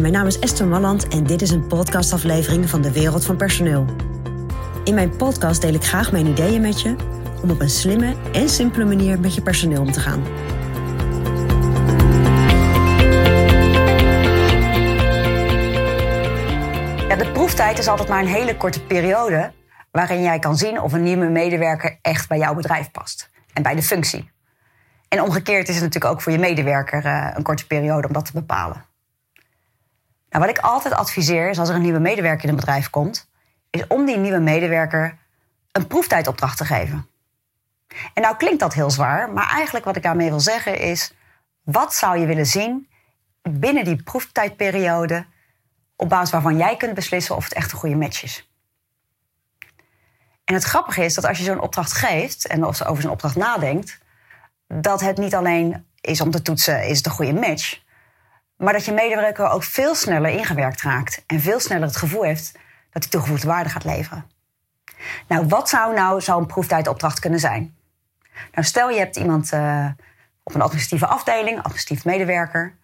Mijn naam is Esther Malland en dit is een podcastaflevering van de Wereld van Personeel. In mijn podcast deel ik graag mijn ideeën met je om op een slimme en simpele manier met je personeel om te gaan. Ja, de proeftijd is altijd maar een hele korte periode waarin jij kan zien of een nieuwe medewerker echt bij jouw bedrijf past en bij de functie. En omgekeerd is het natuurlijk ook voor je medewerker uh, een korte periode om dat te bepalen. Nou, wat ik altijd adviseer is als er een nieuwe medewerker in een bedrijf komt, is om die nieuwe medewerker een proeftijdopdracht te geven. En nou klinkt dat heel zwaar, maar eigenlijk wat ik daarmee wil zeggen is: wat zou je willen zien binnen die proeftijdperiode op basis waarvan jij kunt beslissen of het echt een goede match is? En het grappige is dat als je zo'n opdracht geeft en of over zo'n opdracht nadenkt, dat het niet alleen is om te toetsen is het een goede match, maar dat je medewerker ook veel sneller ingewerkt raakt en veel sneller het gevoel heeft dat hij toegevoegde waarde gaat leveren. Nou, wat zou nou zo'n proeftijdopdracht kunnen zijn? Nou, stel je hebt iemand uh, op een administratieve afdeling, administratief medewerker.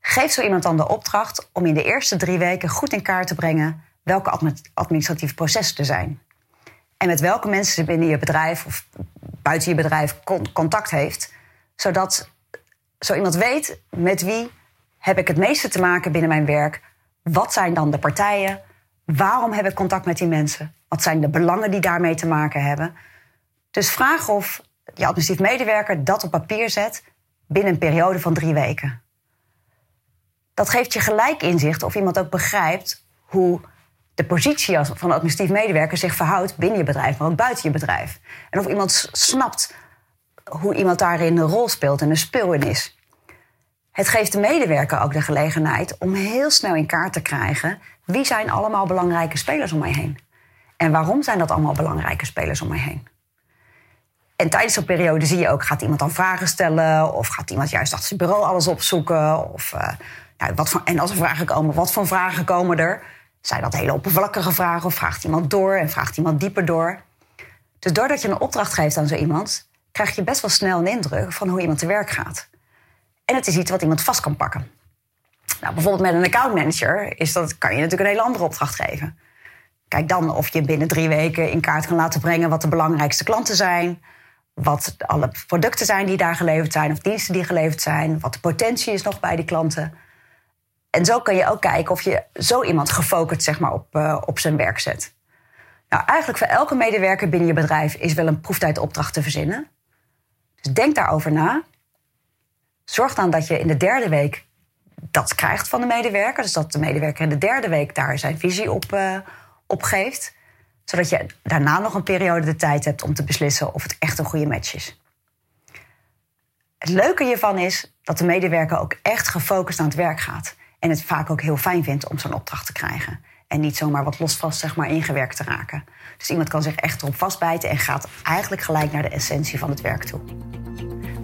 Geef zo iemand dan de opdracht om in de eerste drie weken goed in kaart te brengen welke administratieve processen er zijn. En met welke mensen ze binnen je bedrijf of buiten je bedrijf contact heeft. Zodat zo iemand weet met wie heb ik het meeste te maken binnen mijn werk. Wat zijn dan de partijen? Waarom heb ik contact met die mensen? Wat zijn de belangen die daarmee te maken hebben? Dus vraag of je administratief medewerker dat op papier zet binnen een periode van drie weken. Dat geeft je gelijk inzicht of iemand ook begrijpt hoe de positie van de administratief medewerker zich verhoudt binnen je bedrijf, maar ook buiten je bedrijf. En of iemand snapt hoe iemand daarin een rol speelt en een speel in is. Het geeft de medewerker ook de gelegenheid om heel snel in kaart te krijgen wie zijn allemaal belangrijke spelers om mij heen. En waarom zijn dat allemaal belangrijke spelers om mij heen? En tijdens zo'n periode zie je ook, gaat iemand dan vragen stellen? Of gaat iemand juist achter zijn bureau alles opzoeken? Of, uh, nou, wat en als er vragen komen, wat voor vragen komen er? Zijn dat hele oppervlakkige vragen of vraagt iemand door en vraagt iemand dieper door? Dus doordat je een opdracht geeft aan zo iemand, krijg je best wel snel een indruk van hoe iemand te werk gaat. En het is iets wat iemand vast kan pakken. Nou, bijvoorbeeld met een accountmanager is dat, kan je natuurlijk een hele andere opdracht geven. Kijk dan of je binnen drie weken in kaart kan laten brengen wat de belangrijkste klanten zijn. Wat alle producten zijn die daar geleverd zijn of diensten die geleverd zijn. Wat de potentie is nog bij die klanten. En zo kan je ook kijken of je zo iemand gefocust zeg maar, op, uh, op zijn werk zet. Nou, eigenlijk voor elke medewerker binnen je bedrijf is wel een proeftijdopdracht te verzinnen. Dus denk daarover na. Zorg dan dat je in de derde week dat krijgt van de medewerker. Dus dat de medewerker in de derde week daar zijn visie op, uh, geeft. Zodat je daarna nog een periode de tijd hebt om te beslissen of het echt een goede match is. Het leuke hiervan is dat de medewerker ook echt gefocust aan het werk gaat. En het vaak ook heel fijn vindt om zo'n opdracht te krijgen. En niet zomaar wat losvast zeg maar, ingewerkt te raken. Dus iemand kan zich echt erop vastbijten en gaat eigenlijk gelijk naar de essentie van het werk toe.